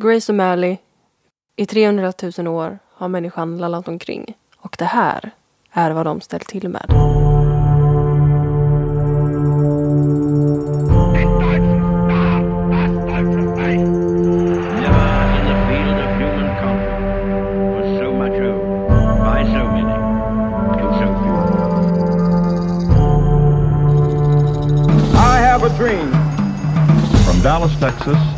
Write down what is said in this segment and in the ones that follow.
Grace O'Malley. I 300 000 år har människan lallat omkring. Och det här är vad de ställt till med. I have a dream. From Dallas, Texas,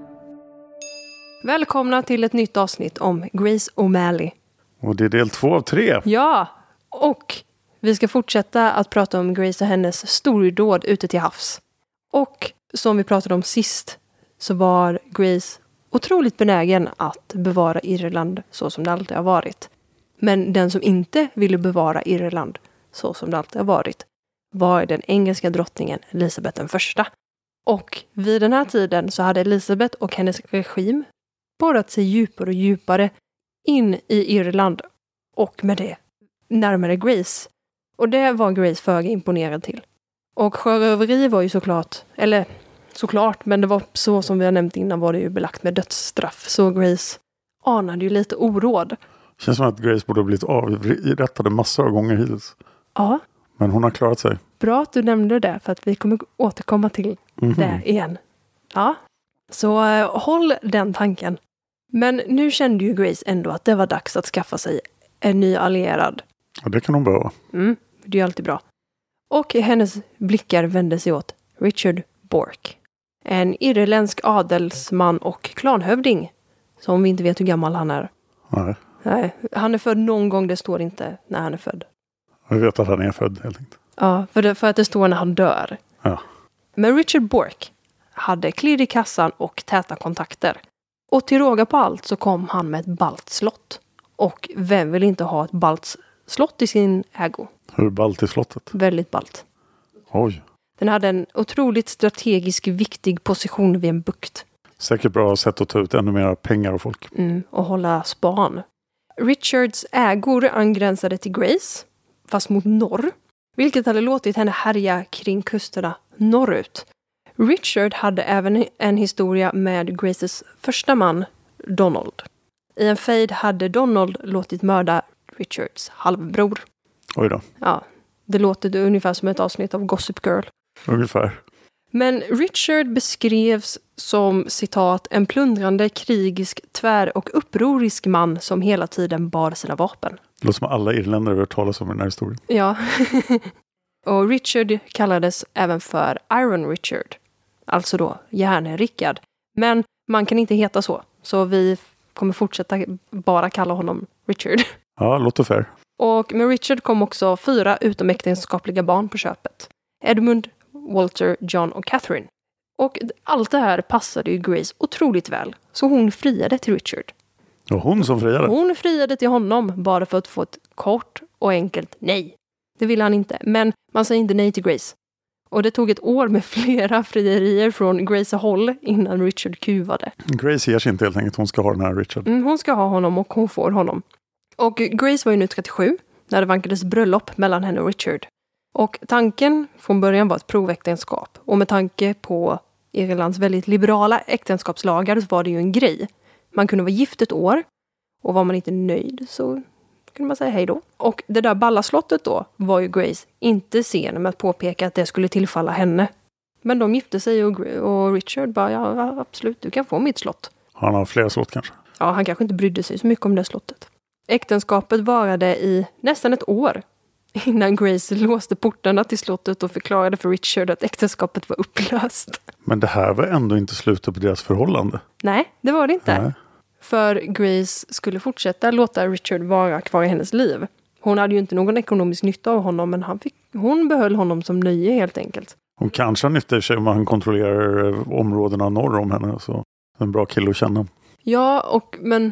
Välkomna till ett nytt avsnitt om Grace O'Malley. Och det är del två av tre. Ja, och vi ska fortsätta att prata om Grace och hennes stordåd ute till havs. Och som vi pratade om sist så var Grace otroligt benägen att bevara Irland så som det alltid har varit. Men den som inte ville bevara Irland så som det alltid har varit var den engelska drottningen Elisabeth första. Och vid den här tiden så hade Elisabeth och hennes regim borrat sig djupare och djupare in i Irland och med det närmare Grace. Och det var Grace föga imponerad till. Och sjöröveri var ju såklart, eller såklart, men det var så som vi har nämnt innan var det ju belagt med dödsstraff. Så Grace anade ju lite oråd. Känns som att Grace borde ha blivit avrättad massor av gånger hittills. Ja, Men hon har klarat sig. bra att du nämnde det för att vi kommer återkomma till Mhm. det igen. Ja, så eh, håll den tanken. Men nu kände ju Grace ändå att det var dags att skaffa sig en ny allierad. Ja, det kan hon behöva. Mm, det är ju alltid bra. Och hennes blickar vände sig åt Richard Bork. En irländsk adelsman och klanhövding. Som vi inte vet hur gammal han är. Nej. Nej, han är född någon gång, det står inte när han är född. Jag vet att han är född helt enkelt. Ja, för, det, för att det står när han dör. Ja. Men Richard Bork hade klirr i kassan och täta kontakter. Och till råga på allt så kom han med ett balt slott. Och vem vill inte ha ett balt slott i sin ägo? Hur ballt är slottet? Väldigt balt. Oj. Den hade en otroligt strategisk viktig position vid en bukt. Säkert bra sätt att ta ut ännu mer pengar och folk. Mm, och hålla span. Richards ägor angränsade till Grace, fast mot norr. Vilket hade låtit henne härja kring kusterna norrut. Richard hade även en historia med Graces första man, Donald. I en fejd hade Donald låtit mörda Richards halvbror. Oj då. Ja, det låter ungefär som ett avsnitt av Gossip Girl. Ungefär. Men Richard beskrevs som citat en plundrande, krigisk, tvär och upprorisk man som hela tiden bar sina vapen. Det låter som alla irländare har hört talas om i den här historien. Ja. och Richard kallades även för Iron Richard. Alltså då järn-Rickard. Men man kan inte heta så. Så vi kommer fortsätta bara kalla honom Richard. Ja, låter fair. Och med Richard kom också fyra utomäktenskapliga barn på köpet. Edmund, Walter, John och Catherine. Och allt det här passade ju Grace otroligt väl. Så hon friade till Richard. Och hon som friade. Hon friade till honom bara för att få ett kort och enkelt nej. Det ville han inte. Men man säger inte nej till Grace. Och det tog ett år med flera frierier från Grace håll innan Richard kuvade. Grace ger sig inte helt enkelt. Hon ska ha den här Richard. Mm, hon ska ha honom och hon får honom. Och Grace var ju nu 37 när det vankades bröllop mellan henne och Richard. Och tanken från början var ett proväktenskap. Och med tanke på Irlands väldigt liberala äktenskapslagar så var det ju en grej. Man kunde vara gift ett år och var man inte nöjd så kunde man säga hej då. Och det där ballaslottet då var ju Grace inte sen med att påpeka att det skulle tillfalla henne. Men de gifte sig och, och Richard bara ja absolut, du kan få mitt slott. Han har flera slott kanske. Ja, han kanske inte brydde sig så mycket om det slottet. Äktenskapet varade i nästan ett år innan Grace låste portarna till slottet och förklarade för Richard att äktenskapet var upplöst. Men det här var ändå inte slutet på deras förhållande. Nej, det var det inte. Nej. För Grace skulle fortsätta låta Richard vara kvar i hennes liv. Hon hade ju inte någon ekonomisk nytta av honom, men han fick, hon behöll honom som nöje helt enkelt. Hon kanske har nytta i sig om han kontrollerar eh, områdena norr om henne. Så en bra kille att känna. Ja, och men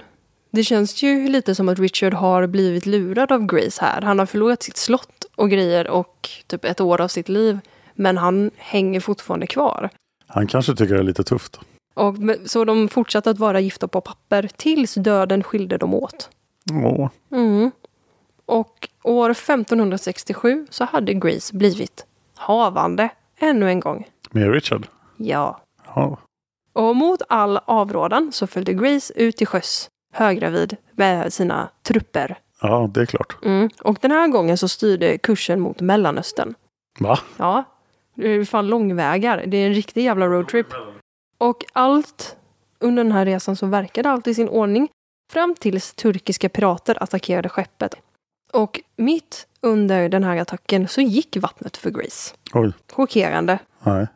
det känns ju lite som att Richard har blivit lurad av Grace här. Han har förlorat sitt slott och grejer och typ ett år av sitt liv. Men han hänger fortfarande kvar. Han kanske tycker det är lite tufft. Och, så de fortsatte att vara gifta på papper tills döden skilde dem åt. Åh. Mm. Och år 1567 så hade Grace blivit havande ännu en gång. Med Richard? Ja. Ja. Och mot all avrådan så följde Grace ut till sjöss höggravid med sina trupper. Ja, det är klart. Mm. Och den här gången så styrde kursen mot Mellanöstern. Va? Ja. Det är fan långvägar. Det är en riktig jävla roadtrip. Och allt under den här resan så verkade allt i sin ordning fram tills turkiska pirater attackerade skeppet. Och mitt under den här attacken så gick vattnet för Grace. Oj. Chockerande. Nej.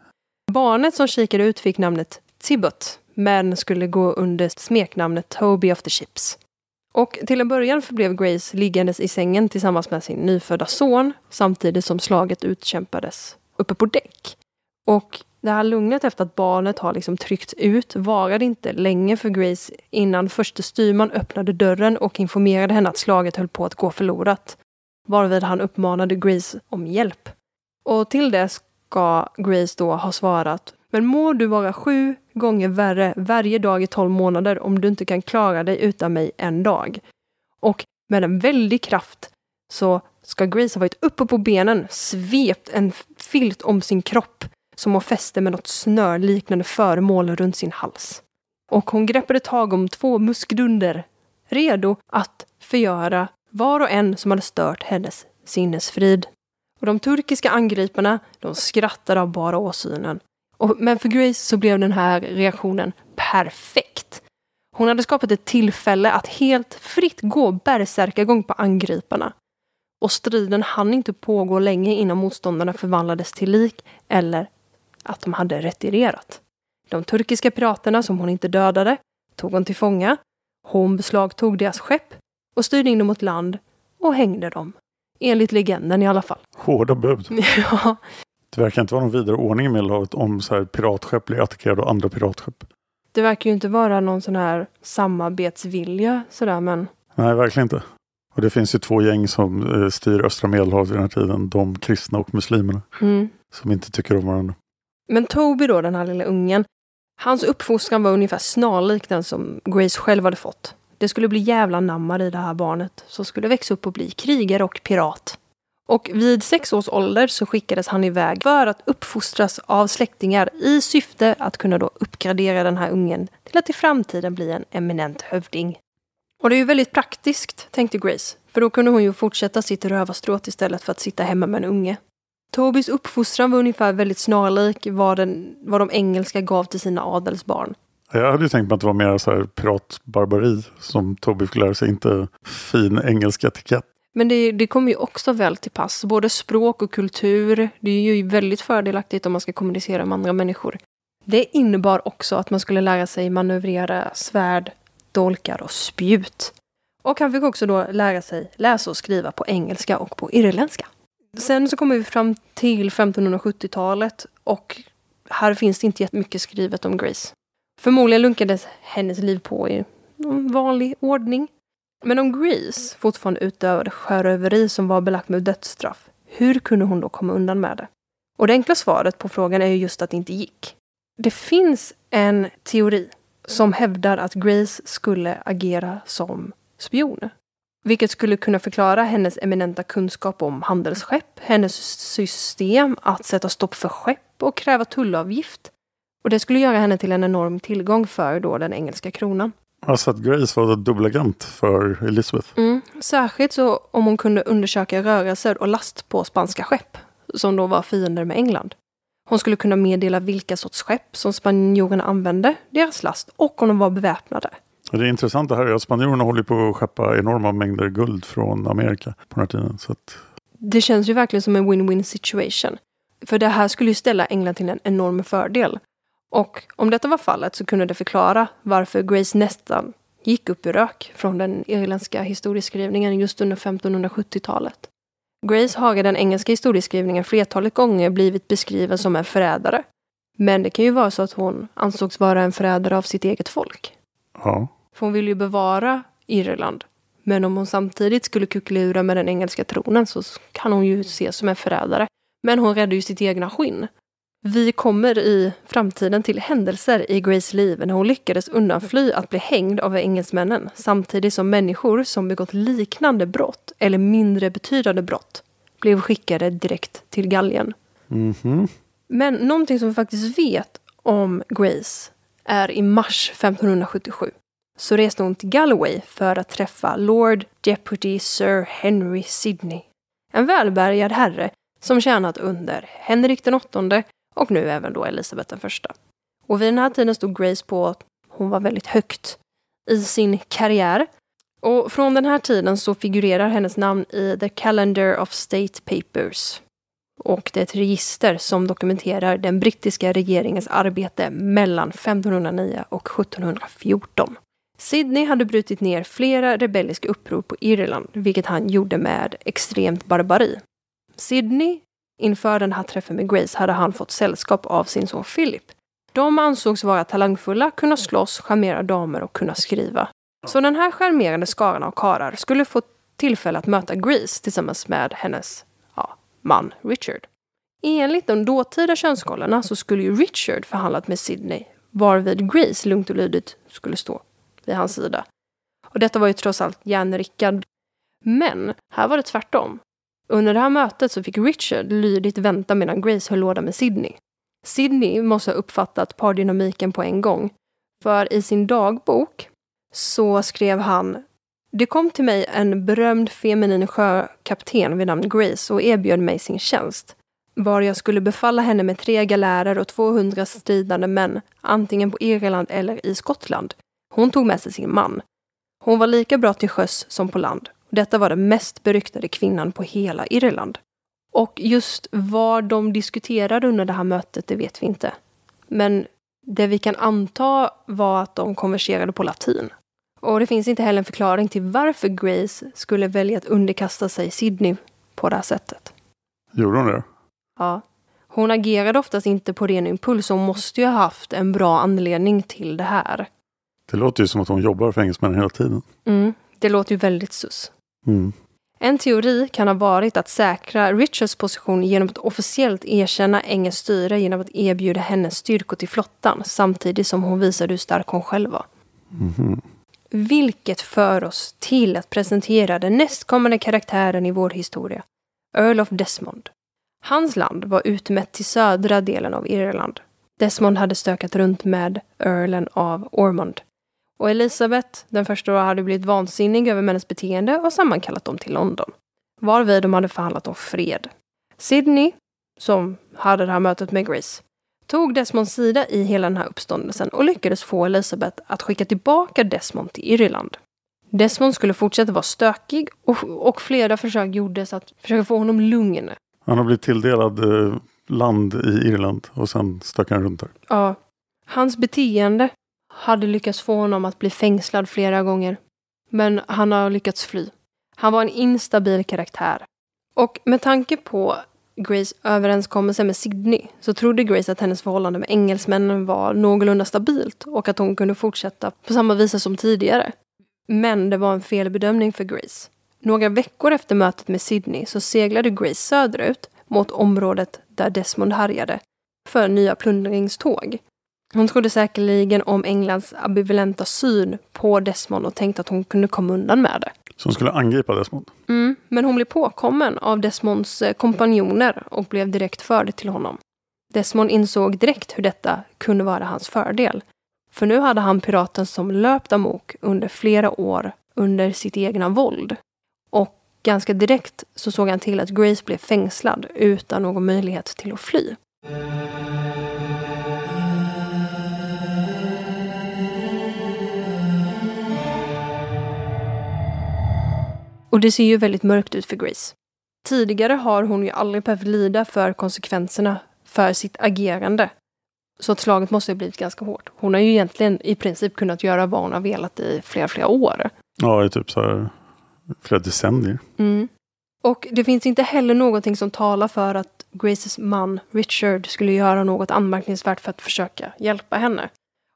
Barnet som kikade ut fick namnet Tibbot, men skulle gå under smeknamnet Toby of the Ships. Och till en början förblev Grace liggandes i sängen tillsammans med sin nyfödda son samtidigt som slaget utkämpades uppe på däck. Och det här lugnet efter att barnet har liksom tryckts ut varade inte länge för Grace innan förste styrman öppnade dörren och informerade henne att slaget höll på att gå förlorat. Varvid han uppmanade Grace om hjälp. Och till det ska Grace då ha svarat Men må du vara sju gånger värre varje dag i tolv månader om du inte kan klara dig utan mig en dag. Och med en väldig kraft så ska Grace ha varit uppe på benen, svept en filt om sin kropp som hon fäste med något snörliknande föremål runt sin hals. Och hon greppade tag om två muskdunder, redo att förgöra var och en som hade stört hennes sinnesfrid. Och de turkiska angriparna, de skrattade av bara åsynen. Och, men för Grace så blev den här reaktionen perfekt. Hon hade skapat ett tillfälle att helt fritt gå bärsärkagång på angriparna. Och striden hann inte pågå länge innan motståndarna förvandlades till lik eller att de hade retirerat. De turkiska piraterna som hon inte dödade tog hon till fånga. Hon beslagtog deras skepp och styrde in dem mot land och hängde dem. Enligt legenden i alla fall. Hårda bud. ja. Det verkar inte vara någon vidare ordning i Medelhavet om så här piratskepp blir attackerade av andra piratskepp. Det verkar ju inte vara någon sån här samarbetsvilja sådär men... Nej, verkligen inte. Och det finns ju två gäng som eh, styr östra Medelhavet vid den här tiden. De kristna och muslimerna. Mm. Som inte tycker om varandra. Men Toby då, den här lilla ungen, hans uppfostran var ungefär snarlik den som Grace själv hade fått. Det skulle bli jävla nammar i det här barnet, som skulle växa upp och bli krigare och pirat. Och vid sex års ålder så skickades han iväg för att uppfostras av släktingar i syfte att kunna då uppgradera den här ungen till att i framtiden bli en eminent hövding. Och det är ju väldigt praktiskt, tänkte Grace, för då kunde hon ju fortsätta sitt rövarstråt istället för att sitta hemma med en unge. Tobys uppfostran var ungefär väldigt snarlik vad, den, vad de engelska gav till sina adelsbarn. Jag hade ju tänkt mig att det var mer så här piratbarbari som Toby fick lära sig, inte fin engelsk etikett. Men det, det kommer ju också väl till pass. Både språk och kultur. Det är ju väldigt fördelaktigt om man ska kommunicera med andra människor. Det innebar också att man skulle lära sig manövrera svärd, dolkar och spjut. Och han fick också då lära sig läsa och skriva på engelska och på irländska. Sen så kommer vi fram till 1570-talet och här finns det inte jättemycket skrivet om Grace. Förmodligen lunkades hennes liv på i någon vanlig ordning. Men om Grace fortfarande utövade sjöröveri som var belagt med dödsstraff, hur kunde hon då komma undan med det? Och det enkla svaret på frågan är ju just att det inte gick. Det finns en teori som hävdar att Grace skulle agera som spion. Vilket skulle kunna förklara hennes eminenta kunskap om handelsskepp, hennes system att sätta stopp för skepp och kräva tullavgift. Och det skulle göra henne till en enorm tillgång för då den engelska kronan. Alltså att Grace var dubbelagent för Elizabeth. Mm. Särskilt så om hon kunde undersöka rörelser och last på spanska skepp, som då var fiender med England. Hon skulle kunna meddela vilka sorts skepp som spanjorerna använde, deras last och om de var beväpnade. Det intressanta här är att spanjorerna håller på att skeppa enorma mängder guld från Amerika på den här tiden. Så att... Det känns ju verkligen som en win-win situation. För det här skulle ju ställa England till en enorm fördel. Och om detta var fallet så kunde det förklara varför Grace nästan gick upp i rök från den irländska historieskrivningen just under 1570-talet. Grace har i den engelska historieskrivningen flertalet gånger blivit beskriven som en förrädare. Men det kan ju vara så att hon ansågs vara en förrädare av sitt eget folk. Ja. För hon vill ju bevara Irland. Men om hon samtidigt skulle kuckelura med den engelska tronen så kan hon ju ses som en förrädare. Men hon räddar ju sitt egna skinn. Vi kommer i framtiden till händelser i Grace liv när hon lyckades undanfly att bli hängd av engelsmännen samtidigt som människor som begått liknande brott eller mindre betydande brott blev skickade direkt till galgen. Mm -hmm. Men någonting som vi faktiskt vet om Grace är i mars 1577 så reste hon till Galloway för att träffa Lord Deputy Sir Henry Sidney. En välbärgad herre som tjänat under Henrik den åttonde och nu även då Elisabeth den första. Och vid den här tiden stod Grace på att hon var väldigt högt i sin karriär. Och från den här tiden så figurerar hennes namn i The Calendar of State Papers. Och det är ett register som dokumenterar den brittiska regeringens arbete mellan 1509 och 1714. Sydney hade brutit ner flera rebelliska uppror på Irland, vilket han gjorde med extremt barbari. Sydney Inför den här träffen med Grace hade han fått sällskap av sin son Philip. De ansågs vara talangfulla, kunna slåss, charmera damer och kunna skriva. Så den här charmerande skaran av karar skulle få tillfälle att möta Grace tillsammans med hennes ja, man Richard. Enligt de dåtida könskollarna så skulle ju Richard förhandlat med Sydney varvid Grace lugnt och lydigt skulle stå vid hans sida. Och detta var ju trots allt järnrickad. Men här var det tvärtom. Under det här mötet så fick Richard lydigt vänta medan Grace höll låda med Sidney. Sidney måste ha uppfattat pardynamiken på en gång. För i sin dagbok så skrev han Det kom till mig en berömd feminin sjökapten vid namn Grace och erbjöd mig sin tjänst. Var jag skulle befalla henne med tre galärer och 200 stridande män, antingen på Irland eller i Skottland. Hon tog med sig sin man. Hon var lika bra till sjöss som på land detta var den mest beryktade kvinnan på hela Irland. Och just vad de diskuterade under det här mötet, det vet vi inte. Men det vi kan anta var att de konverserade på latin. Och det finns inte heller en förklaring till varför Grace skulle välja att underkasta sig Sydney på det här sättet. Gjorde hon det? Ja. Hon agerade oftast inte på ren impuls och måste ju ha haft en bra anledning till det här. Det låter ju som att hon jobbar för engelsmännen hela tiden. Mm, det låter ju väldigt sus. Mm. En teori kan ha varit att säkra Richards position genom att officiellt erkänna engelskt styre genom att erbjuda henne styrkor till flottan samtidigt som hon visade hur stark hon själv var. Mm. Vilket för oss till att presentera den nästkommande karaktären i vår historia, Earl of Desmond. Hans land var utmätt till södra delen av Irland. Desmond hade stökat runt med Earlen av Ormond och Elisabeth, den första, hade blivit vansinnig över männens beteende och sammankallat dem till London. Varvid de hade förhandlat om fred. Sydney, som hade det här mötet med Grace, tog Desmonds sida i hela den här uppståndelsen och lyckades få Elisabeth att skicka tillbaka Desmond till Irland. Desmond skulle fortsätta vara stökig och, och flera försök gjordes att försöka få honom lugn. Han har blivit tilldelad eh, land i Irland och sen stack han runt där. Ja, Hans beteende hade lyckats få honom att bli fängslad flera gånger. Men han har lyckats fly. Han var en instabil karaktär. Och med tanke på Grace överenskommelse med Sydney så trodde Grace att hennes förhållande med engelsmännen var någorlunda stabilt och att hon kunde fortsätta på samma vis som tidigare. Men det var en felbedömning för Grace. Några veckor efter mötet med Sydney så seglade Grace söderut mot området där Desmond härjade för nya plundringståg. Hon trodde säkerligen om Englands ambivalenta syn på Desmond och tänkte att hon kunde komma undan med det. Så hon skulle angripa Desmond? Mm, men hon blev påkommen av Desmonds eh, kompanjoner och blev direkt förd till honom. Desmond insåg direkt hur detta kunde vara hans fördel. För nu hade han piraten som löpt amok under flera år under sitt egna våld. Och ganska direkt så såg han till att Grace blev fängslad utan någon möjlighet till att fly. Och det ser ju väldigt mörkt ut för Grace. Tidigare har hon ju aldrig behövt lida för konsekvenserna för sitt agerande. Så att slaget måste ha blivit ganska hårt. Hon har ju egentligen i princip kunnat göra vad hon har velat i flera, flera år. Ja, i typ så här flera decennier. Mm. Och det finns inte heller någonting som talar för att Graces man Richard skulle göra något anmärkningsvärt för att försöka hjälpa henne.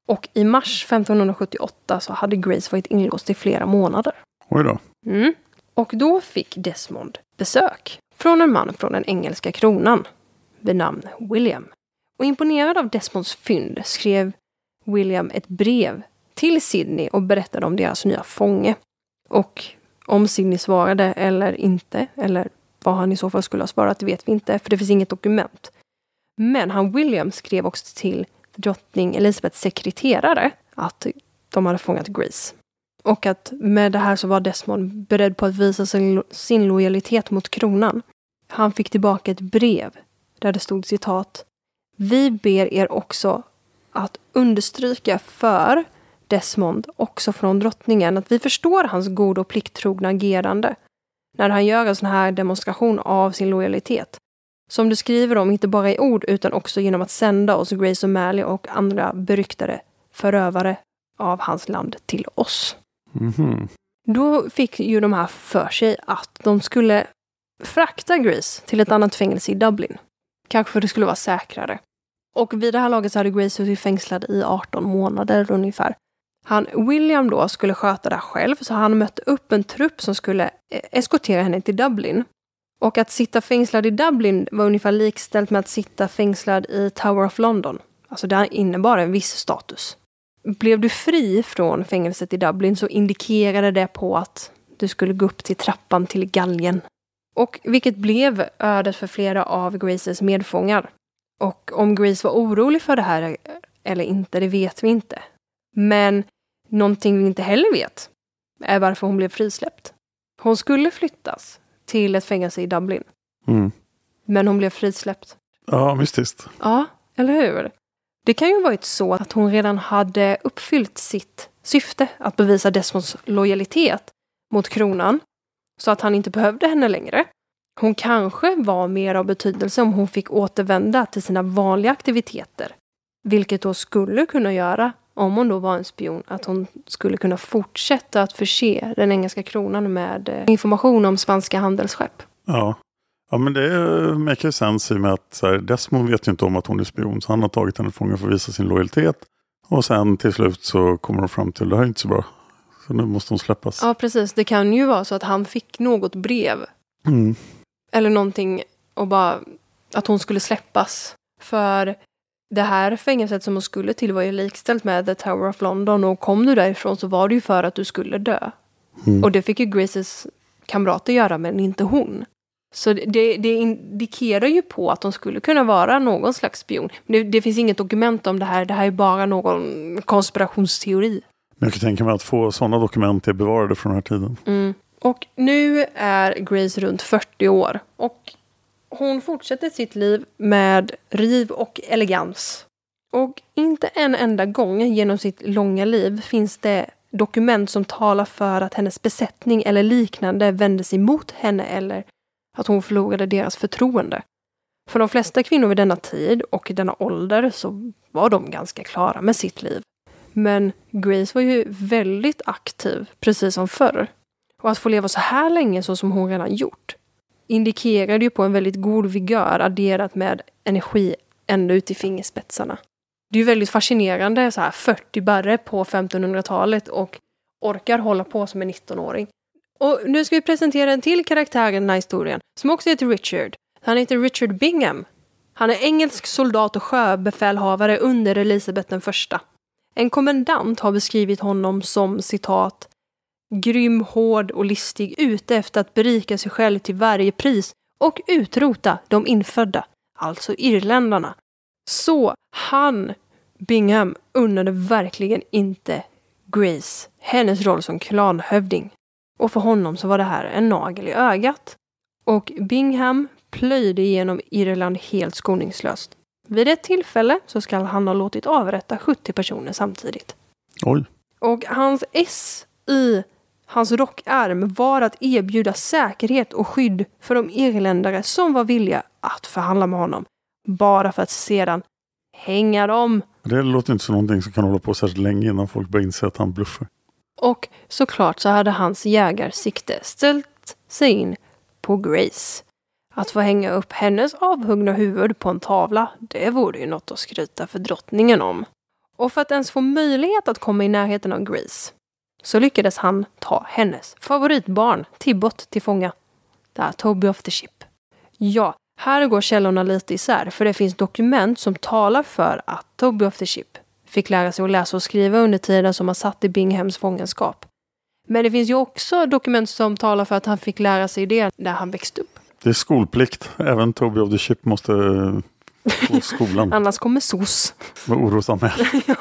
Och i mars 1578 så hade Grace varit inlåst i flera månader. Oj då. Mm. Och då fick Desmond besök från en man från den engelska kronan vid namn William. Och imponerad av Desmonds fynd skrev William ett brev till Sydney och berättade om deras nya fånge. Och om Sydney svarade eller inte, eller vad han i så fall skulle ha svarat, det vet vi inte, för det finns inget dokument. Men han William skrev också till drottning Elisabeths sekreterare att de hade fångat Grace. Och att med det här så var Desmond beredd på att visa sin, sin lojalitet mot kronan. Han fick tillbaka ett brev där det stod citat. Vi ber er också att understryka för Desmond, också från drottningen, att vi förstår hans god och plikttrogna agerande när han gör en sån här demonstration av sin lojalitet. Som du skriver om, inte bara i ord utan också genom att sända oss Grace O'Malley och andra beryktade förövare av hans land till oss. Mhm. Då fick ju de här för sig att de skulle frakta Grace till ett annat fängelse i Dublin. Kanske för att det skulle vara säkrare. Och vid det här laget så hade Grace suttit fängslad i 18 månader ungefär. Han, William då skulle sköta det här själv, så han mötte upp en trupp som skulle e- eskortera henne till Dublin. Och att sitta fängslad i Dublin var ungefär likställt med att sitta fängslad i Tower of London. Alltså det innebar en viss status. Blev du fri från fängelset i Dublin så indikerade det på att du skulle gå upp till trappan till galgen. Och vilket blev ödet för flera av Graces medfångar. Och om Grace var orolig för det här eller inte, det vet vi inte. Men någonting vi inte heller vet är varför hon blev frisläppt. Hon skulle flyttas till ett fängelse i Dublin. Mm. Men hon blev frisläppt. Ja, mystiskt. Ja, eller hur? Det kan ju varit så att hon redan hade uppfyllt sitt syfte att bevisa Desmonds lojalitet mot kronan. Så att han inte behövde henne längre. Hon kanske var mer av betydelse om hon fick återvända till sina vanliga aktiviteter. Vilket då skulle kunna göra, om hon då var en spion, att hon skulle kunna fortsätta att förse den engelska kronan med eh, information om spanska handelsskepp. Ja. Ja men det make sense i och med att så här, Desmond vet ju inte om att hon är spion. Så han har tagit henne fången för att visa sin lojalitet. Och sen till slut så kommer de fram till att det här är inte så bra. Så nu måste hon släppas. Ja, precis. Det kan ju vara så att han fick något brev. Mm. Eller någonting och bara att hon skulle släppas. För det här fängelset som hon skulle till var ju likställt med The Tower of London och kom du därifrån så var det ju för att du skulle dö. Mm. Och det fick ju Graces kamrater göra men inte hon. Så det, det indikerar ju på att de skulle kunna vara någon slags spion. Men det, det finns inget dokument om det här. Det här är bara någon konspirationsteori. Men jag kan tänka mig att få sådana dokument är bevarade från den här tiden. Mm. Och nu är Grace runt 40 år. Och hon fortsätter sitt liv med riv och elegans. Och inte en enda gång genom sitt långa liv finns det dokument som talar för att hennes besättning eller liknande vände sig mot henne eller att hon förlorade deras förtroende. För de flesta kvinnor vid denna tid och i denna ålder så var de ganska klara med sitt liv. Men Grace var ju väldigt aktiv, precis som förr. Och att få leva så här länge så som hon redan gjort indikerade ju på en väldigt god vigör adderat med energi ända ut i fingerspetsarna. Det är ju väldigt fascinerande så här 40 barre på 1500-talet och orkar hålla på som en 19-åring. Och nu ska vi presentera en till karaktär i den här historien som också heter Richard. Han heter Richard Bingham. Han är engelsk soldat och sjöbefälhavare under Elisabeth den första. En kommendant har beskrivit honom som citat grym, hård och listig ute efter att berika sig själv till varje pris och utrota de infödda, alltså irländarna. Så han, Bingham, unnade verkligen inte Grace hennes roll som klanhövding. Och för honom så var det här en nagel i ögat. Och Bingham plöjde igenom Irland helt skoningslöst. Vid ett tillfälle så skall han ha låtit avrätta 70 personer samtidigt. Oj. Och hans S i hans rockärm var att erbjuda säkerhet och skydd för de irländare som var villiga att förhandla med honom. Bara för att sedan hänga dem. Det låter inte som någonting som kan hålla på särskilt länge innan folk börjar inse att han bluffar. Och såklart så hade hans jägarsikte ställt sig in på Grace. Att få hänga upp hennes avhuggna huvud på en tavla, det vore ju något att skryta för drottningen om. Och för att ens få möjlighet att komma i närheten av Grace så lyckades han ta hennes favoritbarn, Tibbot, till fånga. Det är Toby of the Ship. Ja, här går källorna lite isär för det finns dokument som talar för att Toby of the Ship fick lära sig att läsa och skriva under tiden som han satt i Binghams fångenskap. Men det finns ju också dokument som talar för att han fick lära sig det när han växte upp. Det är skolplikt. Även Toby of the Ship måste gå skolan. Annars kommer SOS. Med. ja.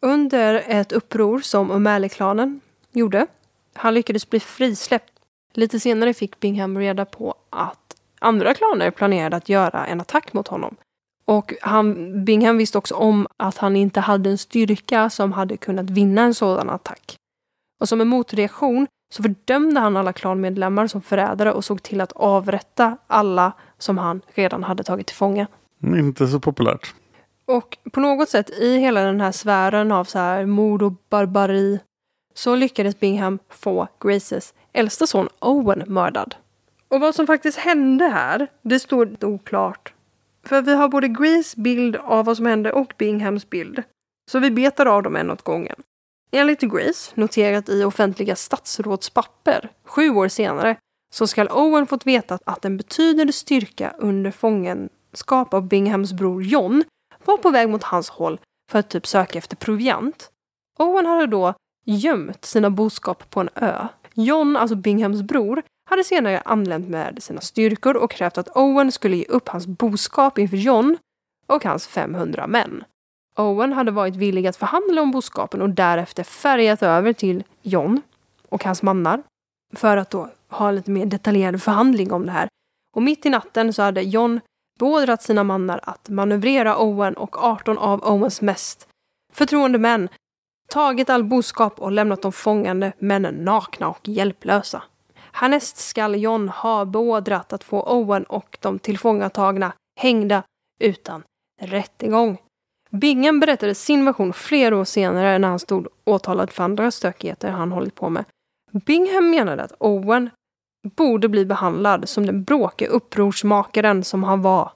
Under ett uppror som O'Malley-klanen gjorde. Han lyckades bli frisläppt. Lite senare fick Bingham reda på att andra klaner planerade att göra en attack mot honom. Och han, Bingham visste också om att han inte hade en styrka som hade kunnat vinna en sådan attack. Och som en motreaktion så fördömde han alla klanmedlemmar som förrädare och såg till att avrätta alla som han redan hade tagit till fånga. Inte så populärt. Och på något sätt i hela den här sfären av så här mord och barbari så lyckades Bingham få Graces äldsta son Owen mördad. Och vad som faktiskt hände här, det står oklart. För vi har både Grees bild av vad som hände och Binghams bild. Så vi betar av dem en åt gången. Enligt Grace, noterat i offentliga statsrådspapper, sju år senare, så skall Owen fått veta att en betydande styrka under fångenskap av Binghams bror John var på väg mot hans håll för att typ söka efter proviant. Owen hade då gömt sina boskap på en ö. John, alltså Binghams bror, hade senare anlänt med sina styrkor och krävt att Owen skulle ge upp hans boskap inför John och hans 500 män. Owen hade varit villig att förhandla om boskapen och därefter färgat över till John och hans mannar för att då ha lite mer detaljerad förhandling om det här. Och mitt i natten så hade John beordrat sina mannar att manövrera Owen och 18 av Owens mest förtroende män tagit all boskap och lämnat de fångande männen nakna och hjälplösa. Härnäst skall John ha beordrat att få Owen och de tillfångatagna hängda utan rättegång. Bingen berättade sin version flera år senare när han stod åtalad för andra stökigheter han hållit på med. Bingham menade att Owen borde bli behandlad som den bråkiga upprorsmakaren som han var.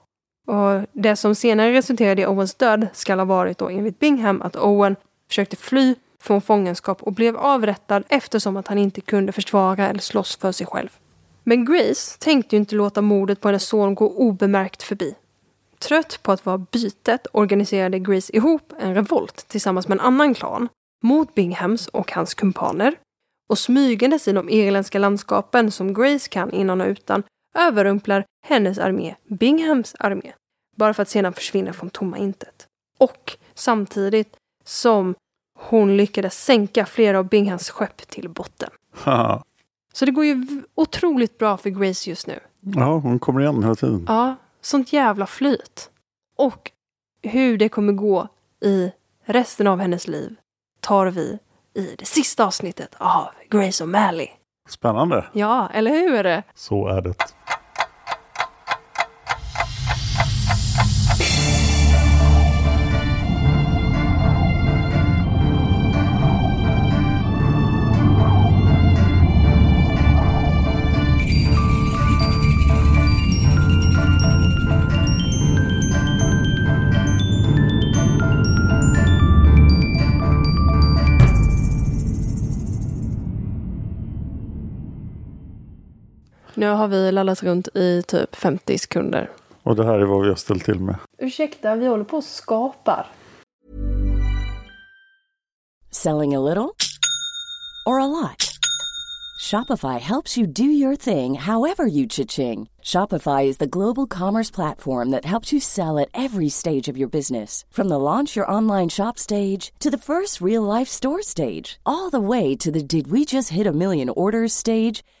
Och det som senare resulterade i Owens död skall ha varit då enligt Bingham att Owen försökte fly från fångenskap och blev avrättad eftersom att han inte kunde försvara eller slåss för sig själv. Men Grace tänkte ju inte låta mordet på hennes son gå obemärkt förbi. Trött på att vara bytet organiserade Grace ihop en revolt tillsammans med en annan klan mot Binghams och hans kumpaner och smygandes i de irländska landskapen som Grace kan innan och utan överrumplar hennes armé Binghams armé bara för att sedan försvinna från tomma intet. Och samtidigt som hon lyckades sänka flera av Binghams skepp till botten. Så det går ju otroligt bra för Grace just nu. Ja, hon kommer igen hela tiden. Ja, sånt jävla flyt. Och hur det kommer gå i resten av hennes liv tar vi i det sista avsnittet av Grace O'Malley. Spännande. Ja, eller hur? Så är det. Nu har vi lallat runt i typ 50 sekunder. Och det här är vad vi har ställt till med. Ursäkta, vi håller på och skapar. Selling a little or a lot? Shopify helps you do your thing however you cha-ching. Shopify is the global commerce platform that helps you sell at every stage of your business. From the launch your online shop stage to the first real life store stage, all the way to the did we just hit a million orders stage.